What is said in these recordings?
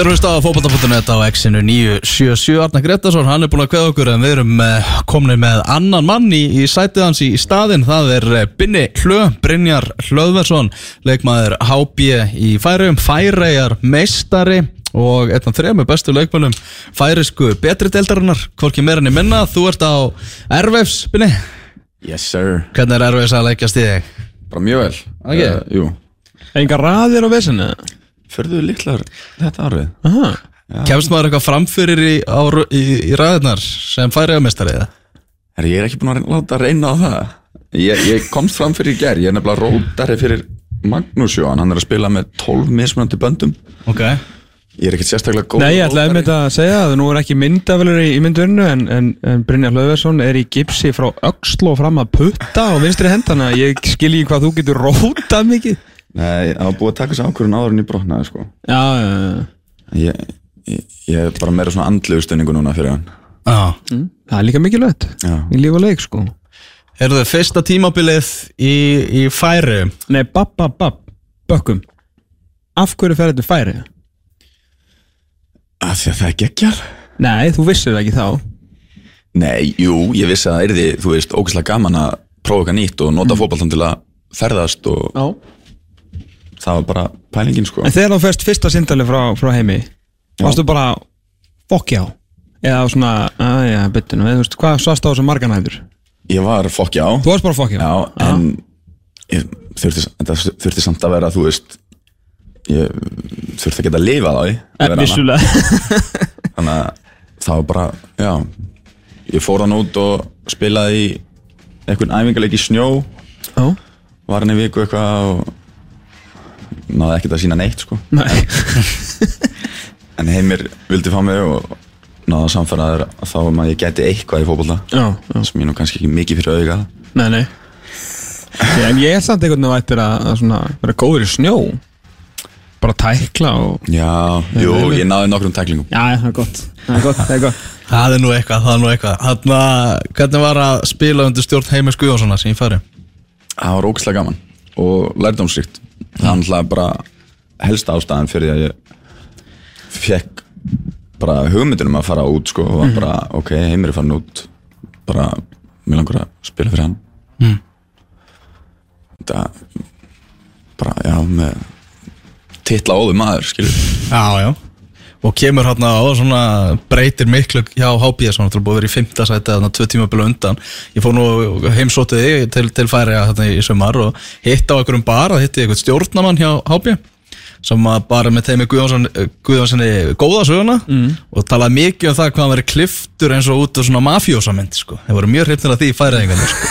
Þeir eru stað á fókbalta.net á X-inu 977 Arna Gretarsson, hann er búin að kveða okkur en við erum uh, komin með annan mann í, í sætið hans í staðinn. Það er uh, Binni Hlö, Brynjar Hlöðversson leikmaður HB í Færium Færejar meistari og einn af þrejum bestu leikmannum færisku betri deildarinnar. Hvorki meira enn í minna, þú ert á Ervefs, Binni, Yes sir. Hvernig er Ervefs að leikjast í þig? Bara mjög vel. Ok. Eh, Jú. Engar raðir á vesinu Förðu litlar þetta árið. Aha. Kemst maður eitthvað framfyrir í, á, í, í ræðinar sem Færeja meistari eða? Herri, ég er ekki búin að reyna- láta reyna á það. Ég, ég komst fram fyrir í ger Ég er nefnilega rótari fyrir Magnús Jóhann. Hann er að spila með 12 mismunandi böndum. Ok. Ég er ekkert sérstaklega góð Nei, ég ætlaði með þetta að segja að nú er ekki myndafélur í, í myndunnu en, en, en Brynjar Hlöðversson er í gipsi frá öxl og fram að putta á vinstri hendana. Ég skil ekki hvað þú getur rótað mikið Nei, það var búið að taka þessu ákvörðun áður en ég brotnaði sko. Já, já, já ég, ég, ég er bara meira svona andlegu stunningu núna fyrir hann Já Það er líka mikilvægt Já. í líf og leik sko Eru þau fyrsta tímabilið í, í færi? Nei, babb, babb, babb, bökkum Af hverju fer þetta færi? Af því að það er geggjar Nei, þú vissir það ekki þá Nei, jú, ég vissi að það er því, þú veist, ógæslega gaman að prófa eitthvað nýtt og nota mm. til að ferðast og Já það var bara pælingin sko. En þegar þú fyrst fyrsta sindali frá, frá heimi Varstu bara fokk já Eða svona, aðja, byttinu Þú veist, hvað svast á þessu marganæður? Ég var fokki á. Þú varst bara fokk já en ég þurfti, þetta þurfti samt að vera, þú veist ég þurfti að geta að lifa á því að vera hana. Vissulega þannig að það var bara, já ég fór hann út og spilaði í einhvern æfingarleik í snjó. Já, var hann í viku eitthvað og náði ekkert að sína neitt sko. Nei. En heimir vildi fá mig og náði að samfæra þér að þá um að ég geti eitthvað í fótbolta Já, já, sem ég nú kannski ekki mikið fyrir auðvitað nei, nei. Ok, En ég er samt einhvern veginn vættir að, að svona, vera góður í snjó. Bara tækla og Já, jú, ég náði nokkrum tæklingum. Já, það er gott. Það er gott, það er gott. Það er nú eitthvað, það er nú eitthvað. Hanna, hvernig var að spila undir stjórn Heimis Guðjónssona sem ég færi? Það var ógæslega gaman og lærdómsríkt Er náttúrulega bara helsta ástæðan fyrir að ég fekk bara hugmyndunum að fara út sko og var bara, ok, heimir er farin út bara, mér langar að spila fyrir hann. Mm. Það bara, já, með titla óðu maður, skilur Já, já Og kemur hérna á svona breytir miklu hjá HB svona til að búið að vera í fymta sæti þarna tvö tímabili á undan Ég fór nú heimsótið þig til, til færi hérna í sumar og hitt á einhverjum bar að hitti eitthvað stjórnamann hjá HB sem að bara með teimi Guðjónsson, Guðjónssoni góða söguna mm. og talaði mikið um það hvað hann verið kliftur eins og út af svona mafjósamynd sko. þeir voru mjög hrifnir af því færiðingarnir sko.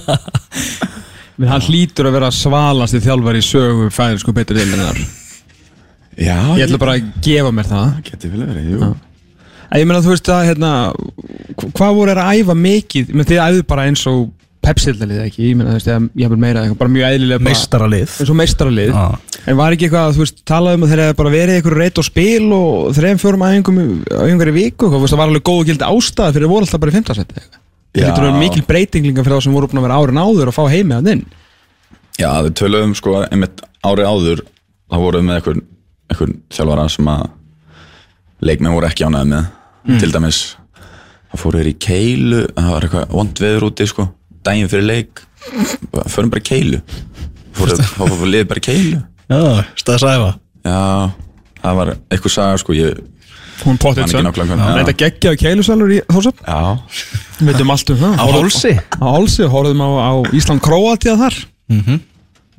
Men hann hlýtur að vera svalast í þjálfari sögu færi sko betur deilinar Já, Ég ætla bara að gefa mér það. Geti vel verið, jú. Ég meina þú veist að hérna hv- Hvað voru þeir að æfa mikið? Men þið æfðu bara eins og Pepsi-dildalið ekki? Ég meina þú veist ég hef meira eitthvað Bara mjög eðlilega meistaralið. Eins og meistaralið. Já. En var ekki eitthvað að þú veist talað um að þeir hefði bara verið í einhverju reyt og spil og þreim fjórum æfingum í- á einhverju viku Hvað veist það var alveg góð og gildi ástæða fyrir að voru alltaf bara í Það verið mikil breytinglinga fyrir þá sem voru búin að vera árin áður og fá heimi að inn. Já, við töluðum sko með einhvern, einhvern þjálfara sem að leikmenn voru ekki ánæði með. Til dæmis þá fóru þeir í keilu það var eitthvað vond veður úti sko daginn fyrir leik. Förum bara í keilu. Fóru, þá fóru liðið bara í keilu. Já, staðs æfa Já, það var eitthvað saga sko ég, Hún potið hvernig, já. Þetta geggjaði keilusalur í Þórsöp já, Við veitum allt um það. Á hálsi? Á hálsi, horfðum á, á Ísland Króatíða þar. Mhm.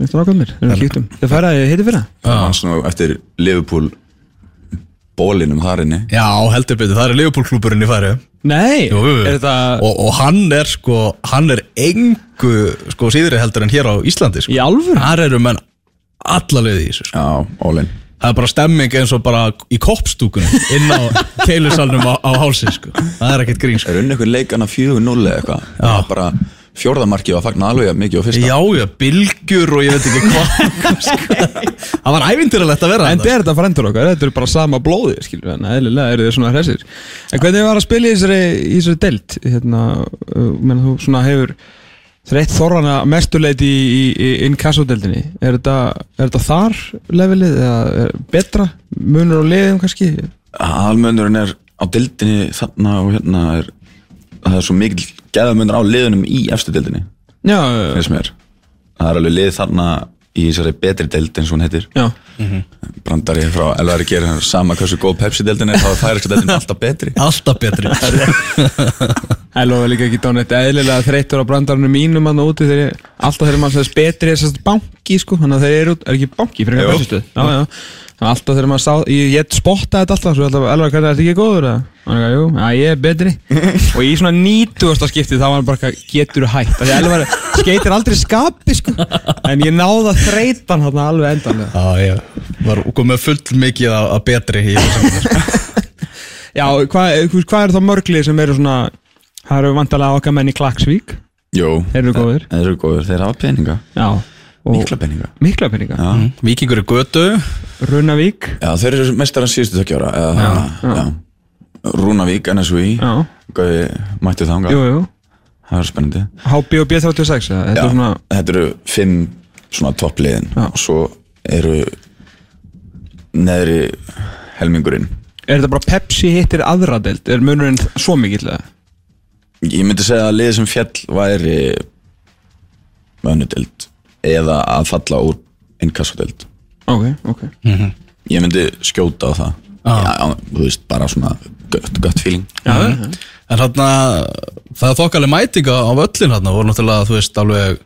Veistu nákvæmir, við hlýttum Þið færaði hitti fyrir það var svona eftir Liverpool bólinum þar inni Já, heldur betur, það er Liverpool klúburinn í færi Nei, Jú, er þetta og, og hann er sko hann er engu sko síðri heldur en hér á Íslandi sko. í alvöru? þar eru menn alla leiði í þessu sko. Já, bólin það er bara stemming eins og bara í koppstúkunum inn á keilusalnum á, á hálsi sko. það er ekkert grín sko. Er unni eitthvað leikana 4-0 eða eitthvað Það bara fjórðamarkið var fagn alveg mikið á fyrsta. Já, já, bylgjur og ég veit ekki hvað sko. það var ævintýralegt að vera En þetta er þetta frendur okkar, þetta er bara sama blóði skilur, en eðlilega eru þið svona hressir. En hvernig var að spila í þessari, í þessari delt hérna, uh, menn þú svona hefur þreitt þorrana mestuleiti í, í, í inkasso-deldinni er þetta, er þetta þar levelið eða er betra? Munur á liðum kannski? Almöndurinn er á dildinni þarna og hérna er það er svo mikil geðamöndur á liðunum í efstu dildinni, já, finnst mér. Það er alveg lið þarna í þessari betri dild eins og hún heitir. Já, brandari frá Elvari gerir sama hversu góð Pepsi-dildin er þá er færiska dildin alltaf betri. Alltaf betri Hello er líka ekki dánett eðlilega þreyttur á brandarinu mínum hann úti þegar ég, alltaf þegar maður segist betri er sérst banki sko, þannig að þeir eru, út- er ekki banki fyrir eitthvað bensistöð, já, já. Þannig að alltaf þegar maður sá, ég, ég spottaði þetta alltaf svo alltaf, Elvar, hvernig er þetta ekki góður eða? Er ekki, jú, já, ég er betri. Og í svona 90. skipti þá var hann bara eitthvað, getur þú hætt, því Elvar skeitir aldrei skapi sko, en ég náði að þreita hann alveg endanlega. Já, ég var komið fullt mikið af, af betri í þessum Já, hvað, hvað hvað eru þá mörglið sem eru svona, það eru vantarlega okkar menn í Klagsvík, Jú, Þeir eru góðir. Þeir eru góðir, þeir hafa peninga. Já. Mikla peninga. Mikla peninga. Já, Víkingur er götu. Runavík. Já þeir eru mestar að síðustu tökja ára eða, já, já. Rúnavík, NSV Já, Gauði mætti þanga jú, jú. Það var spennandi. HB og B36 eða? Þetta Já, er svona þetta eru fimm svona toppliðin Já. og svo eru neðri helmingurinn. Er þetta bara Pepsi hittir aðra deild? Er munurinn svo mikill eða? Ég myndi segja að liðið sem fjall væri mönnudeld eða að falla úr innkassodeld Ok, ok. Ég myndi skjóta á það. Ah. já, þú veist, bara svona gött, gött feeling. Já, En þarna, það er þokkaleg mætinga á völlin þarna, voru náttúrulega, þú veist, alveg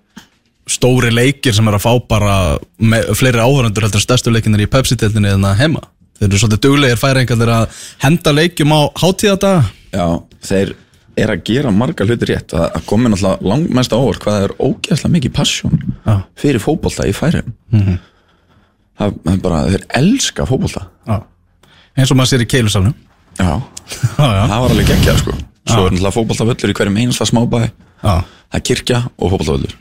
stóri leikir sem er að fá bara me, fleiri áhörundur heldur stærstu leikinir í Pepsi-deltinni en að heima. Þeir eru svolítið duglegir færingar að henda leikjum á hátíðadaga. Já, þeir er að gera marga hluti rétt það komið náttúrulega langmest á orð hvað er ógeðslega mikið passion Já. fyrir fótbolta í færum Mhm. það, það er bara, þeir elska fótbolta Já. Eins og maður sér í keilusalunum. Já, Já, já. það var alveg geggjað sko Svo er náttúrulega fótboltavöllur í hverjum einasta smábæ. Það er kirkja og fótboltavöllur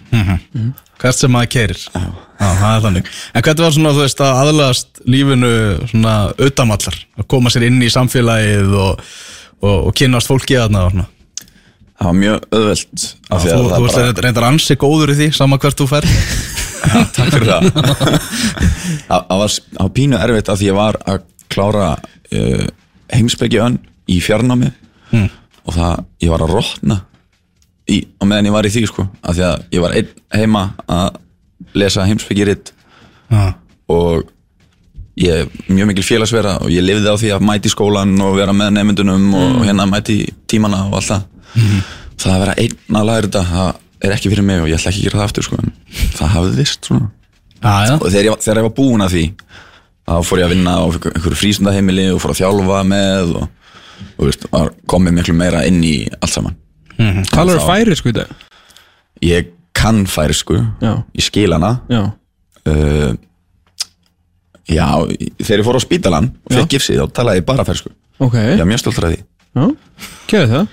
Hvert sem maður keirir. Já. það er þannig. En hvernig var svona, þú veist, að aðlagast lífinu svona utamallar, að koma sér inn í samfélagið og, og, og kynnast fólki svona. Það var mjög því Þú, að þú ert bara, reyndar ansi góður í því, sama hvert þú fer Takk fyrir það. Það var, var pínu erfitt því ég var að klára uh, heimspeki önn í fjarnámi Hmm. og það, ég var að rotna í, á meðan ég var í því sko af því að ég var einn heima að lesa heimspeki ritt Já, og ég er mjög mikil félagsvera og ég lifði á því að mæti skólan og vera með nefndunum og hérna mæti tímana og allt það það að vera einn að læra þetta það er ekki fyrir mig og ég ætla ekki að gera það aftur sko. Það hafðist svona. Já, já. og þegar ég, þegar ég var búinn að því þá fór ég að vinna á einhverju frístundaheimili og fór að þjálfa með og, og veist, var komið miklu meira inn í allt saman. Talar Þá- þú færi sko í dag? ég kann færisku Já. ég skil hana. Já. Uh, já, þegar ég fór á spítalan og fekk gifsið þá talaði ég bara færisku Ok. Ég er mjög stoltur af því. Já. Kjöðu það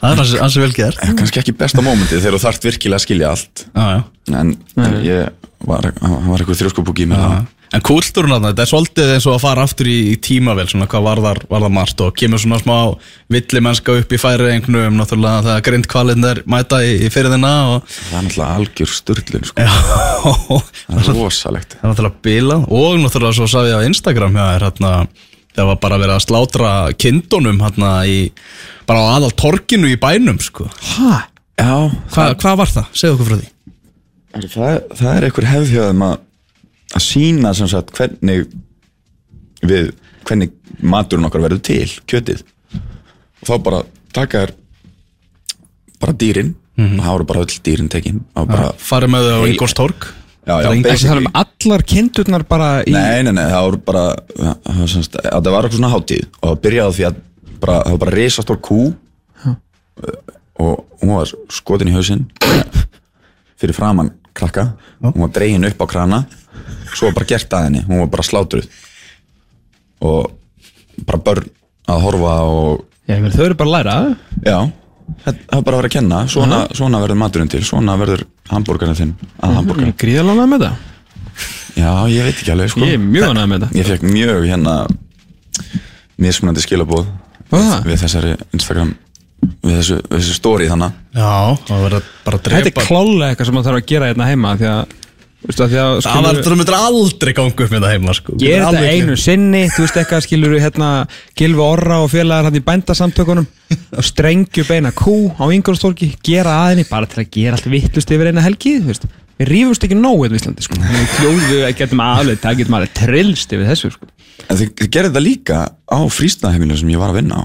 Það er ansi vel geðar Eh, kannski ekki besta mómentið þegar þú þarft virkilega að skilja allt. Já, já. En en ég var, hann var eitthvað þrjóskupúki með það En kúltúrun þarna, þetta er svolítið eins og að fara aftur í, í tímavel, svona hvað varðar, varðar margt og kemur svona smá villimennska upp í færi einhvernum, náttúrulega þegar grindkvalinir mæta í, í fyrirðina og það er náttúrulega algjör sturlun sko. Já, það er rosalegt. Það er náttúrulega bilað og náttúrulega svo sá ég á Instagram hjá þér hérna, það var bara verið að slátra kindunum hérna í, bara á aðal torkinu í bænum, sko. Hæ? já, Hva, Hvað var það? Segðu okkur frá því. Það, það, það er einhver hefðhjöðum að að sína sem sagt hvernig við, hvernig maturinn okkar verður til, kjötið. Og þá bara taka þér bara dýrin og það voru bara öll dýrin tekin. Og bara, Farið með þau á Heil- Ingolstorg já, já, Það er um allar kindurnar bara í Nei, nei, nei, það voru bara það var semst, að það var eitthvað svona hátíð og það byrjaði á því að bara, það var bara risastór kú. Og hún var skotin í hausinn. Fyrir framann krakka. Hún var dregin upp á krana. Svo var bara gert að henni, hún var bara slátruð og bara börn að horfa og Já, þau eru bara að læra. Já, það var bara að vera að kenna. Svona, svona verður maturinn til, svona verður hambúrgarinn þinn að hambúrgarinn Gríðalana með það. Já, ég veit ekki alveg sko. Ég er mjög ánægð með það Ég fekk mjög hérna mismunandi skilabóð við, það? við þessari Instagram við þessu, við þessu story þannig Já, það verður bara að Þetta drepa er klálega eitthvað sem maður þarf að gera hérna heima því að, veistu, því að Það skilurðu- var, það myndir aldrei ganga upp með það heima sko. Ég er þetta einu gleymt. sinni, þú veist eitthvað skilur hérna Gilvi Orra og félagar hann í bændasamtökunum og strengju beina kú á Ingolstorki, gera aðinni bara til að gera allt vittlust yfir eina helgi þú veist, við rífumst ekki nógu hérna í Íslandi sko. við getum aðlega það getum alveg trillst yfir þessu sko. En þið, þið gerði þetta líka á frístaðheimilinu sem ég var að vinna á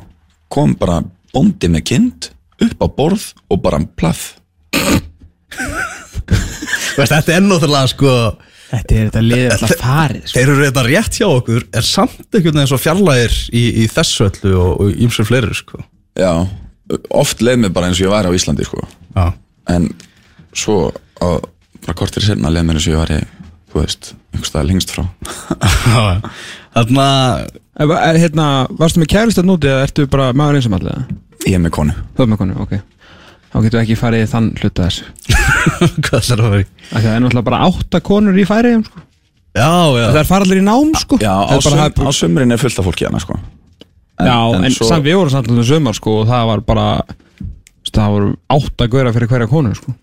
kom bara bóndi með kind upp á borð og bara plaff Veist, Þetta er náttúrulega sko Þetta er þetta liðið alltaf farið sko. Þeir eru þetta rétt hjá okkur er samt einhvern veginn svo fjarlægir í, í þessu öllu og, og ímsum fleiri sko. Já, oft leið mér bara eins og ég væri á Íslandi sko. Já, en svo á, bara kortir senna leið mér eins og ég væri þú veist, einhvers staðar lengst frá Þarna Er, er, hérna, varstu með kærustat núti eða ertu bara maður eins og allega? Ég er með konu Þú er með konu, ok Þá getum við ekki farið í þann hluta þessu Hvað það er að að Það er náttúrulega bara átta konur í færiðum sko. Já, já Það er fara allir í nám sko. Já, á, Það er bara, sum, á sumrin er fullt af fólki hana sko. Já, en, samt við vorum samt alveg sumar sko, og það var bara það voru átta gauðra fyrir hverja konu sko.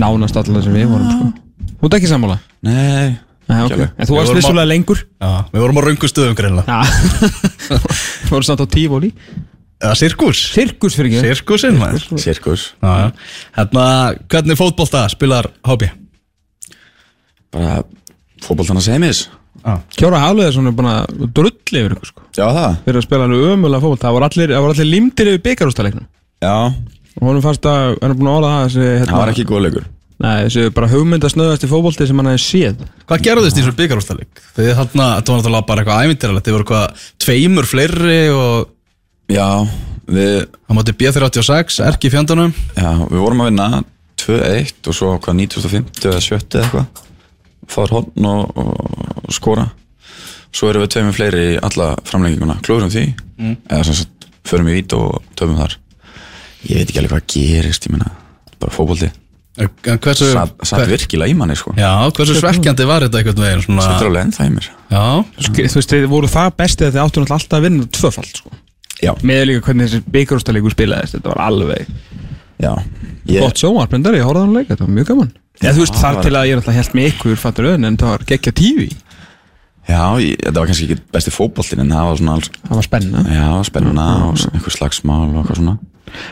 nánast allir sem við vorum sko. Þú ert ekki sammála? Nei, Nei, okay. alveg. En þú varst vissulega lengur? Já, við vorum á röngu stöðum greinlega Já. Þú samt á tífóli Já, sirkus. Sirkus fyrir ekki? Sirkusinn, maður. Sirkus. Já, já. Hérna, hvernig fótbolta spilar HB? bara fótboltana semis. Kjóra Hafleðarsson er búin að drulli yfir ykkur sko. Já, það. Fyrir að spila alveg ömulega fótbolt Það voru allir, það voru allir limtir yfir byggarústaleiknum Já, Og honum fannst að, hann er búin að orða það þessi, hérna, það var ekki góð leikur Nei, þessi bara hugmyndasnöðasti fótbolti sem hann hefði séð. Hvað gerðist í þessu byggarústalik? Þið þarna, þetta var náttúrulega bara eitthvað ævintýralegt. Þið voru eitthvað tveimur fleiri og Já, við, það mátti B386, Erki fjandunum já, við vorum að vinna 2-1 og svo hvað 1950 eða 70 eða eitthvað. Fáður hodn og, og skora. Svo erum við tveimur fleiri í alla framlenginguna. Klúðurum því. Eða sem sagt, förum í vít og töfum þar. Ég veit ekki alveg hvað gerist ég meina, bara fótbolti. En Hversu, satt, satt virkilega í manni sko. Já, hversu svekkjandi. var þetta einhvern veginn svona, alveg ennþá í mér. Já, Sk- Þú veist, þið voru það bestið að þið áttu alltaf að vinna tvöfald sko. Já, Með líka hvernig þessi byggarústalegur spilaðist Þetta var alveg já ég, gott sjónvarpendar, ég horfði hann leika, þetta var mjög gaman. Eða þú veist, þar var- til að ég er alltaf held með ykkur fattur auðin en það var geggja tífi Já, ég, þetta var kannski ekki besti fótboltin en það var svona alls Það var spenna. Já, spenna og einhver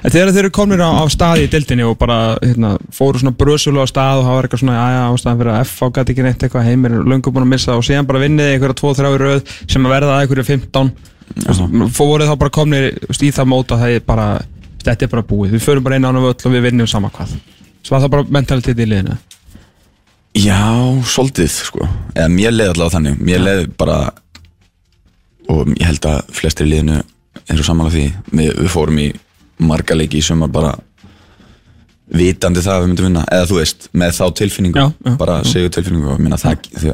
En þegar þeir eru komnir á, á staði í dildinni og bara hérna, fóru svona brösulega á stað og var eitthvað svona, aðja, ástæðan fyrir að FH gæti ekki neitt eitthvað heimir löngu búin að missa og síðan bara vinnið einhverja 2-3 í röð sem að verða að einhverja 15 fóruð þá bara veist, í það móta það er bara þetta er bara búið, við förum bara inn á hann völl og við vinnum sama hvað. Svo var það bara mentalitet í liðinu. Já, svolítið sko. Eða mér leiði allavega þannig. Mér leiði bara Og ég held að flestir liðinu eins og samanlega því. Við, við fórum í marga leiki sem að bara vitandi það að við myndum vinna. Eða þú veist, með þá tilfinningu Já, já, bara segjur tilfinningu og minna það því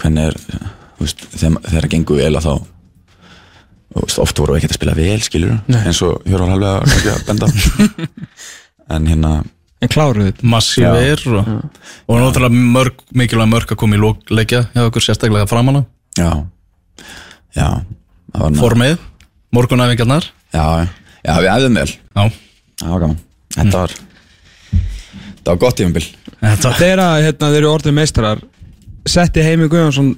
hvernig er þú veist, þegar, þegar það gengur vel að þá þú veist, oft voru við ekkert að spila vel skilur, Nei. eins og Hjörvar Halvega að benda en hérna en kláruð þetta. Massífir og, og náttúrulega mörg, mikilvæg mörg að koma í lókleikja hjá okkur sérstaklega framanna já, já var Formið, morgunæfingarnar. Já, já, við æfðum vel. Já, Það var gaman. Þetta var Það var gott tímabil. Þetta þegar að, hérna, þeir eru orðið meistrar setti Heimi Guðjónsson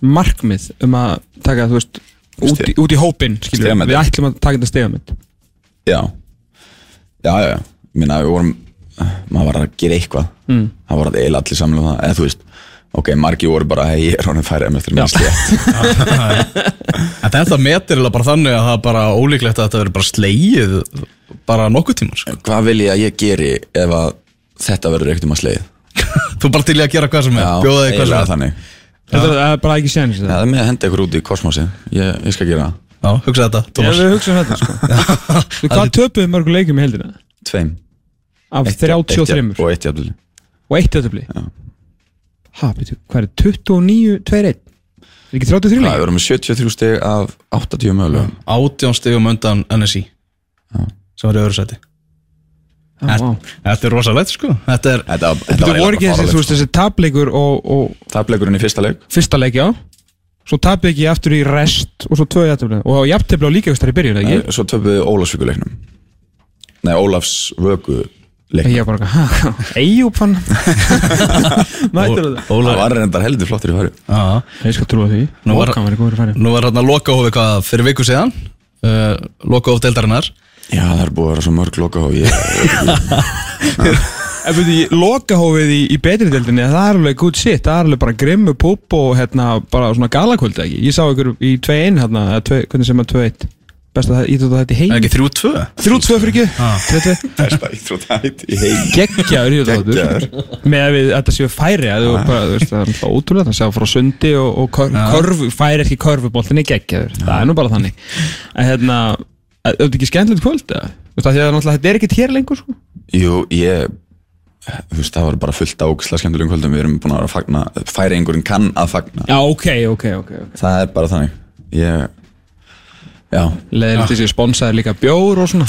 markmið um að taka, þú veist, út í, út í hópin skilur, Stigametið. við ætlum að taka þetta stegamitt Já. Já, já, já. Minna, við vorum Maður var að gera eitthvað. Mm. Það var að eila allir samlega um það. Eða þú veist Ok, margi voru bara Hei, ég er honum færið með eftir minn slétt En þetta metir eiginlega bara þannig að það er bara ólíklegt að þetta verður bara slegið bara nokkuð tímar sko. Hvað vil ég að ég geri Ef að þetta verður ekkert um að sleið Þú bara til í að gera hvað sem er, bjóða þig hvað sem er. þannig. Þetta er bara ekki séns Það er með að henda ykkur út í kosmosi Ég, ég skal gera það. Já, hugsa þetta, Já, Tómas við hugsaum þetta sko. Þú hvað töpuðu mörgu leikjum í heldina? Tveim. Af Eitt- eitt- 33 Og eitt jafnvel og eitt töfli Já. Ha, betur, hvað er 29, 2, 1 Er ekki 33 Það við leikjum? vorum með 73 stig af 80 mögulegum. Átján stigum undan NSI sem var í öðru seti Já, vá. Þetta er rosalegt sko. Þetta er, Þetta, þetta var ekki þessi, þú veist, þessi tapleikur og, og sko. Tapleikurinn í fyrsta leik. Fyrsta leik, já. Svo tapið ekki aftur í rest og svo tvö jafntefli og jafntefli á líka þar í byrjun, ekki? Nei, Svo töfum við Ólasvíkuleiknum nei, Ólafs er Mætur það? Var reyndar heldur flottir í færi já, Ég skal trúa því. Nú var- Mókan verið góður að færi. nú var hérna lokahófi hvað fyrir viku síðan. Uh, lokahóf deildarinnar. Já, það er búið að vera svo mörg loka og ég En veitu, lokahófið í, í betri deildinni Það er alveg good shit. Það er alveg bara grimmu púp og hérna bara svona galakvöldi ekki? Ég sá ykkur í 2-1 hérna Hvernig sem að 2-1 Besta það íþjótt að þetta í Er heim ekki 3-2? 3-2 fyrir ekki Ah. 3-2 Besta íþróttætt í heim Geggjaður íþjótt Geggjaður. Með að við þetta séu færi að þú bara, þú veist, Það er ótrúlega Það séu frá sundi og, og kor, körfu, færi ekki körfuboltinni geggjaður Það er nú bara þannig En hérna Er þetta ekki skemmtilegt kvöld? eða? Þú veist, af því að náttúrulega Þetta er ekkert hér lengur sko. Jú, ég Þú veist, það var bara fullt á ógislega skemmtilegum kvöldum Við erum búin að fagna Færi einhverjum kann að fagna Já, ok, ok, ok, okay. Það er bara þannig Ég Leðilegt þessi sponsaði líka bjór og svona.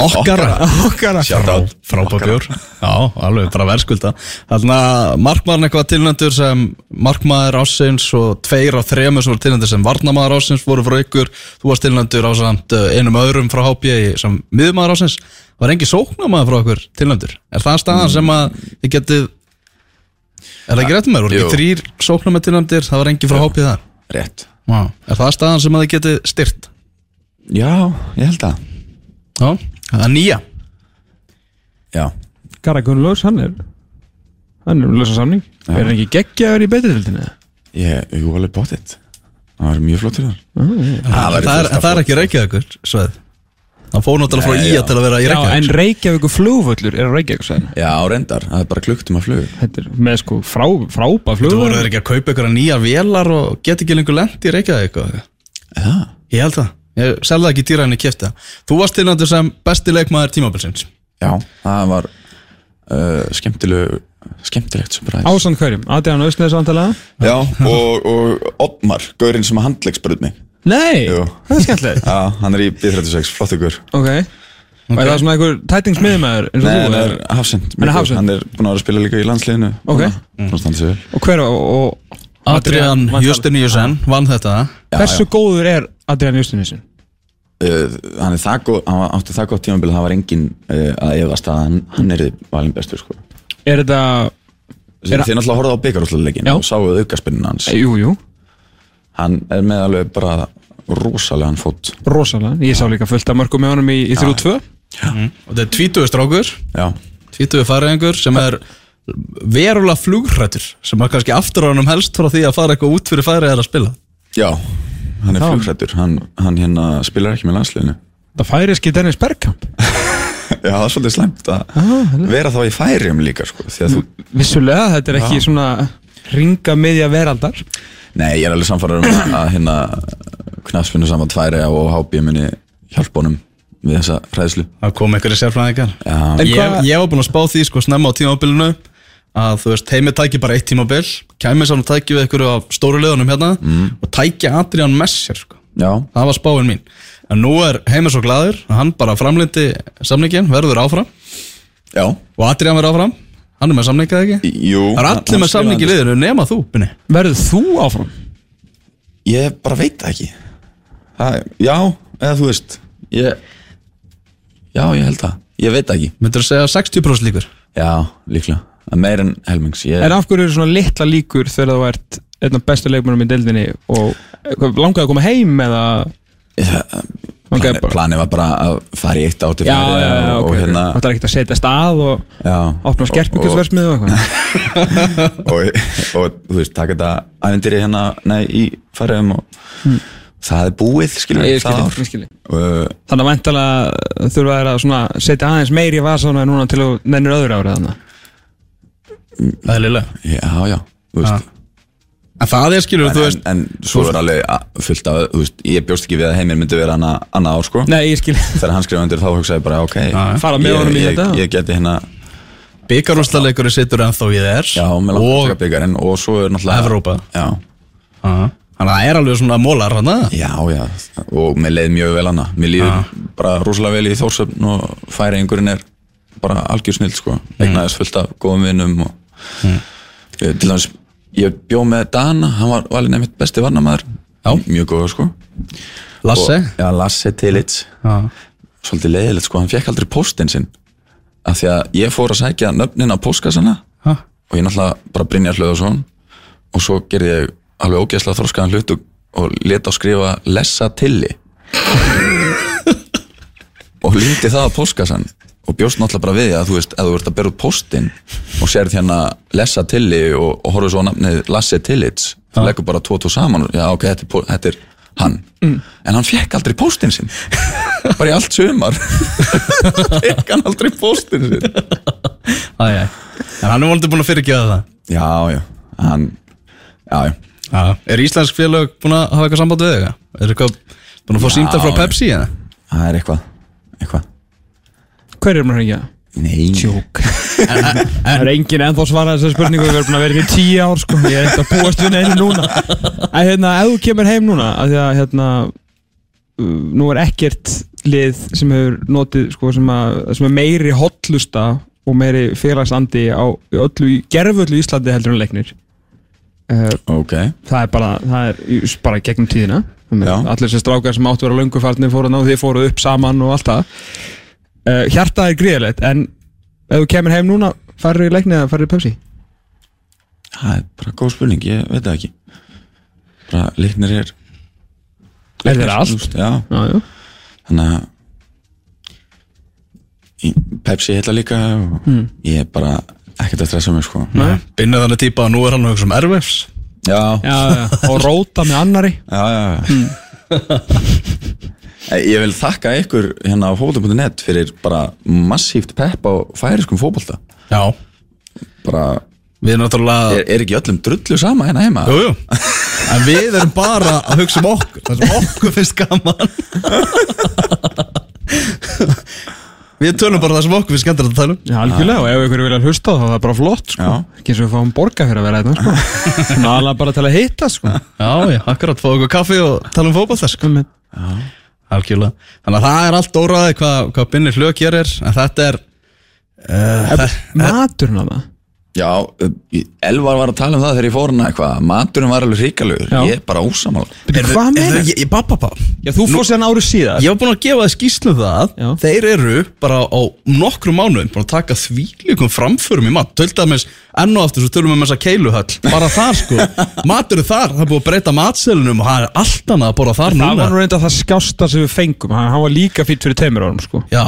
Okkara Okkara sjátt á Frábær bjór. Já, alveg bara verðskulda. Þannig að markmaðurinn eitthvað tilnöndur sem markmaður ásins og tveir af þremur sem voru tilnöndur sem varnamaður ásins voru frá ykkur. Þú varst tilnöndur á samt uh, einum öðrum frá HB sem miðmaður ásins Var engi sóknamaður frá ykkur tilnöndur? Er það staðan sem að þið getið Er það ekki rétt með? Voru Jú. ekki þrýr sóknamaður tilnöndur? Það var engi frá HB þar? Rétt. Já. Er það staðan sem að þið getið styrt? Já, ég held að. Já, það er nýja. Já, Garra Gunnlaus, hann er hann er um lausa samning. Er hann ekki geggjaður í betri dildinni? ég, ég var alveg bóttið Það var mjög flottir þar. Það, það, er, það er ekki Reykjavíkur sveið Það fór náttúrulega frá Ía já. til að vera í Já, en Reykjavík Reykjavíkur flugvöllur er Reykjavík sæðin Já, reyndar, það er bara klukkutum að flug. Þetta er með sko frá, frábæð Þú voru ekki að kaupa ykkur nýjar vélar og get ekki lengur lent í Reykjavík? Já, Ég held það Ég selði það ekki dýra henni kæfti Þú varst tilnættur sem besti leikmaður tímabilsins. Já það var uh, skemmtilegu skemmtilegt sem bara Ásand hverjum, Adrián Östnes vantilega Já, og, og Oddmar, gaurinn sem að handleggsbröð mig. Nei, Jú. það er skemmtilegt. Já, hann er í B36, flott ykkur Ok, og er það svona einhver tætingsmiðumæður eins og Nei, þú Hafsend. Hann er Hafsend. Hann er búin að vera að spila líka í landsliðinu. Ok. Vel Og hver og, og Adrian væntanlega- Justiniusen vann þetta? Já, Hversu já. góður er Adrián Justinusin? Uh, hann er það góð, hann átti það gott tímabil það var engin uh, að efast að hann, hann er valin bestur sko. Er þetta, Þið Er- náttúrulega horfðu á byggarúsleikin Já. og sáuð aukaspinnin hans. Jú, jú, hann er með alveg bara rosalegan fót. Rosalega Ég sá líka fullt af mörgum með honum í, í 3-2 Og þetta er tvítuðu strákur. Já, Tvítuðu færiðingur sem er verulega flugrættur sem er kannski aftur á hann helst frá því að fara eitthvað út fyrir færið að spila. Já hann er flugrættur, hann, hann hérna spilar ekki með landsliðinu. Það færi ekki Dennis Bergkamp. Já, það er svolítið slæmt að vera þá í færium líka sko, því að þú, Vissulega, þetta er ekki Já. svona ringa miðja veraldar. Nei, ég er alveg samfærar um að, að hérna knafspinnu saman tværi og hábí muni hjálpa honum við þessa fræðslu. Það kom einhverju sérfræðingar. Ég, ég var búinn að spá því sko snemma á tímabilinu að þú veist, heimi tæki bara eitt tímabil kæmi saman tæki við einhverju af stóru liðunum hérna og tæki Adrian með sér sko. já, það var spáin mín. En nú er heimi svo glaður að hann bara framlindi samningin, verður áfram. Já. Og Adrian verður áfram, hann er með samningið ekki? Jú, það er allir með samning í liðinu nema þú, Binni. Verður þú áfram? Ég bara veit það ekki. Það, Já, eða þú veist ég, Já, ég held það. Ég veit það ekki. Myndur þú segja 60% líkur? Já, líklega Meir en helmings ég, En af hverju eru svona litla líkur þegar þú ert einn af bestu leikmennum í deildinni og langaði að koma heim eða? Það, langaði plani, Planið var bara að fara í eitt átti Já, já, já, og, ok, og hérna Það er ekkert að setja stað og opna skerpingursversmið og og, og, og þú veist, taka þetta ævendyri hérna nei, í færiðum og það er búið, skilur Ég það skilji, uh, Þannig að væntalega þurfa að setja aðeins meiri í vasana núna til að nennir öðru árið þannig það er liðlega Já, já, þú veist. En það er skilur, en, þú veist en, en svo er alveg fullt af, þú veist, ég bjóst ekki við að heimir myndi vera hana, annað ár sko. Nei, ég skilji þegar hann skrifa undir þá hugsaði ég bara ok Fara með honum í ég, þetta. ég geti hérna byggarústaleikurinn situr ennþá í þér. Já, með langt að og taka byggarinn og svo er náttúrulega Evrópa. já, þannig að það er alveg svona mólar hann já, já, og mér leið mjög vel hana. Mér líður bara rosalega vel í þórsöfn og færi einhverjum er bara algjör snill sko, eignaðist fullt af góðum vinnum og ég, til dæmis ég bjó með Dana, hann var valinn einmitt besti varnamaður Já. mjög góður sko. Lasse? Og, já, Lasse Tillits Já. svolítið leiðilegt sko, hann fekk aldrei póstinn sinn. Af því að ég fór að sækja nöfnin á póstkassana Ha? og ég náttúrulega bara Brynjar Hlöðarsson og svo gerði ég alveg ógeðslega þroskaðan hlut og, og leta á skrifa lessa tilli. Og líti það á póstkassan og bjóst náttúrulega bara við að þú veist, ef þú ert að bera út póstinn og sérð hérna lessa tilli og, og horfður svo nafnið Lasse Tillits þú leggur bara tvo tvo saman og já ok, þetta er, þetta er hann en hann fekk aldrei póstinn sinn bara í allt sumar fekk hann aldrei póstinn sinn Æ, æ. En hann er vonandi búin að fyrirgeða það já, já, hann já, já Já. Er íslensk félag búin að hafa eitthvað samband við þig? Er eitthvað búin að fá Já, símtal frá já. Pepsi eða? Það er eitthvað, eitthvað Hver er maður hengja? Nei, Jók Það er enginn ennþá svarað þessari spurningu. Við búin að vera í tíu ár sko. Ég er ekkert að búast við neinu núna. En hérna, ef þú kemur heim núna að Því að hérna uh, Nú er ekkert lið sem hefur notið sko sem, að, sem er meiri hotlusta og meiri félagsandi á öllu, í gerföllu Íslandi heldur en leiknir. Uh, ok. Það er bara, það er bara gegnum tíðina. Já. allir sem strákar sem áttu að vera löngufarnir fóru að ná þið fóruð upp saman og allt það uh, hjartað er gríðilegt en ef þú kemur heim núna farið í leikni eða farið í Pepsi? Það er bara góð spurning, ég veit það ekki. Bara leiknir er Er þeir allt? þú Já, já, já. þannig að í- Pepsi heila líka og ég er bara ekkert að stressa mig sko. Binnið þannig típa að nú er hann að hugsa um erfefs Já, Já, já, og róta með annari já, já, já. Ei, Ég vil þakka ykkur hérna á fótbolta.net fyrir bara massíft pepp á færiskum fótbolta Já, bara, við erum náttúrulega er, er ekki öllum drullu sama hérna heima? Jú, jú En við erum bara að hugsa um okkur Það sem okkur finnst gaman Við tölum bara það sem okkur finnst skemmtilegt að tala um Já, algjörlega, og ef ykkur vilja hlusta þá er það bara flott sko. Já. ekki eins og við fáum borga fyrir að vera þetta sko. nálega bara til að hitta sko. Já, já, akkurat, fá okkur kaffi og tala um þess sko. Algjörlega. Þannig að það er allt óraði hvað, hvað Binni Hlög gerir En þetta er uh, það, maturinn að það Já, Elvar var að tala um það þegar ég fór hana eitthvað. Maturinn var alveg ríkalegur, Já. ég er bara Bíddu, Hvað meina? Ég, ég, pappa, pappa Já, þú fórst hérna árið síðar Ég var búin að gefa það skýslu um það. Já. Þeir eru bara á nokkrum mánuðum Búin að taka þvílíkum framförum í mat. Tölta með enn og aftur Svo tölum við með þessa keiluhöll. Bara þar sko. Matur er þar Það er búin að breyta matselunum Og það er allt annað að borða þar Það núna. var nú reynda það skjásta sem við fengum. Hann, hann var líka fýtt fyrir teimur árum sko. Já,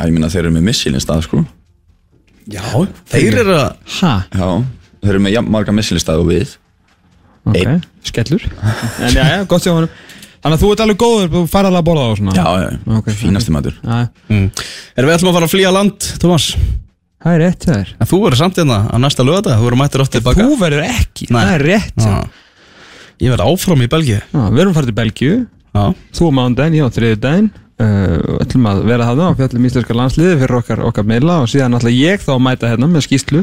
er ég minna þeir eru með missilin stað sko Já, þeir eru að Hæ? Já, þeir eru með jafn marga og við. Ok, Einn. skellur. En já, já, gott sér honum. Þannig að þú ert alveg góður, þú fær alveg að borða og svona. Já, já, Ok, fínasti matur. Já, mm. Erum við ætlum að fara að flýja land, Thomas það er rétt hjá þér. En þú verður samt hérna á næsta lögata Þú verður mættir oft tilbaka Þú verður ekki, Nei. það er rétt hjá. Já. Ég verð áfram í Belgíu. Já, Við erum farið til Belgíu. Já, Þú á mánudaginn, ég á þriðudaginn uh, ætlum að vera það og fjallum íslenska landsliði fyrir okkar, okkar meila og síðan ætla ég þá að mæta hérna með skýslu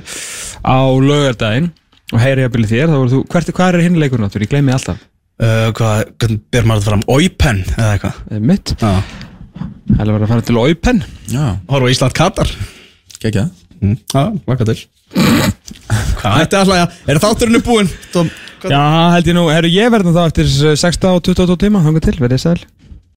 á lögardaginn og heyri að byrja þér, þá voru þú, hvert, hvað er hinleikur náttúr, ég gleymi alltaf. Uh, hvað, hvernig ber maður þetta fram? Óipen eða eitthvað? Eh, mitt, Já, það er að fara til Óipen Já, horfa á Ísland Katar gekkja. Mm. Já, laka til. Hvað ætti alltaf að, er þátturinn búinn? Tom, hvað- Já, held ég nú, herru ég verðum þá eftir 16 og 22 tíma, þangar til, verðið sæl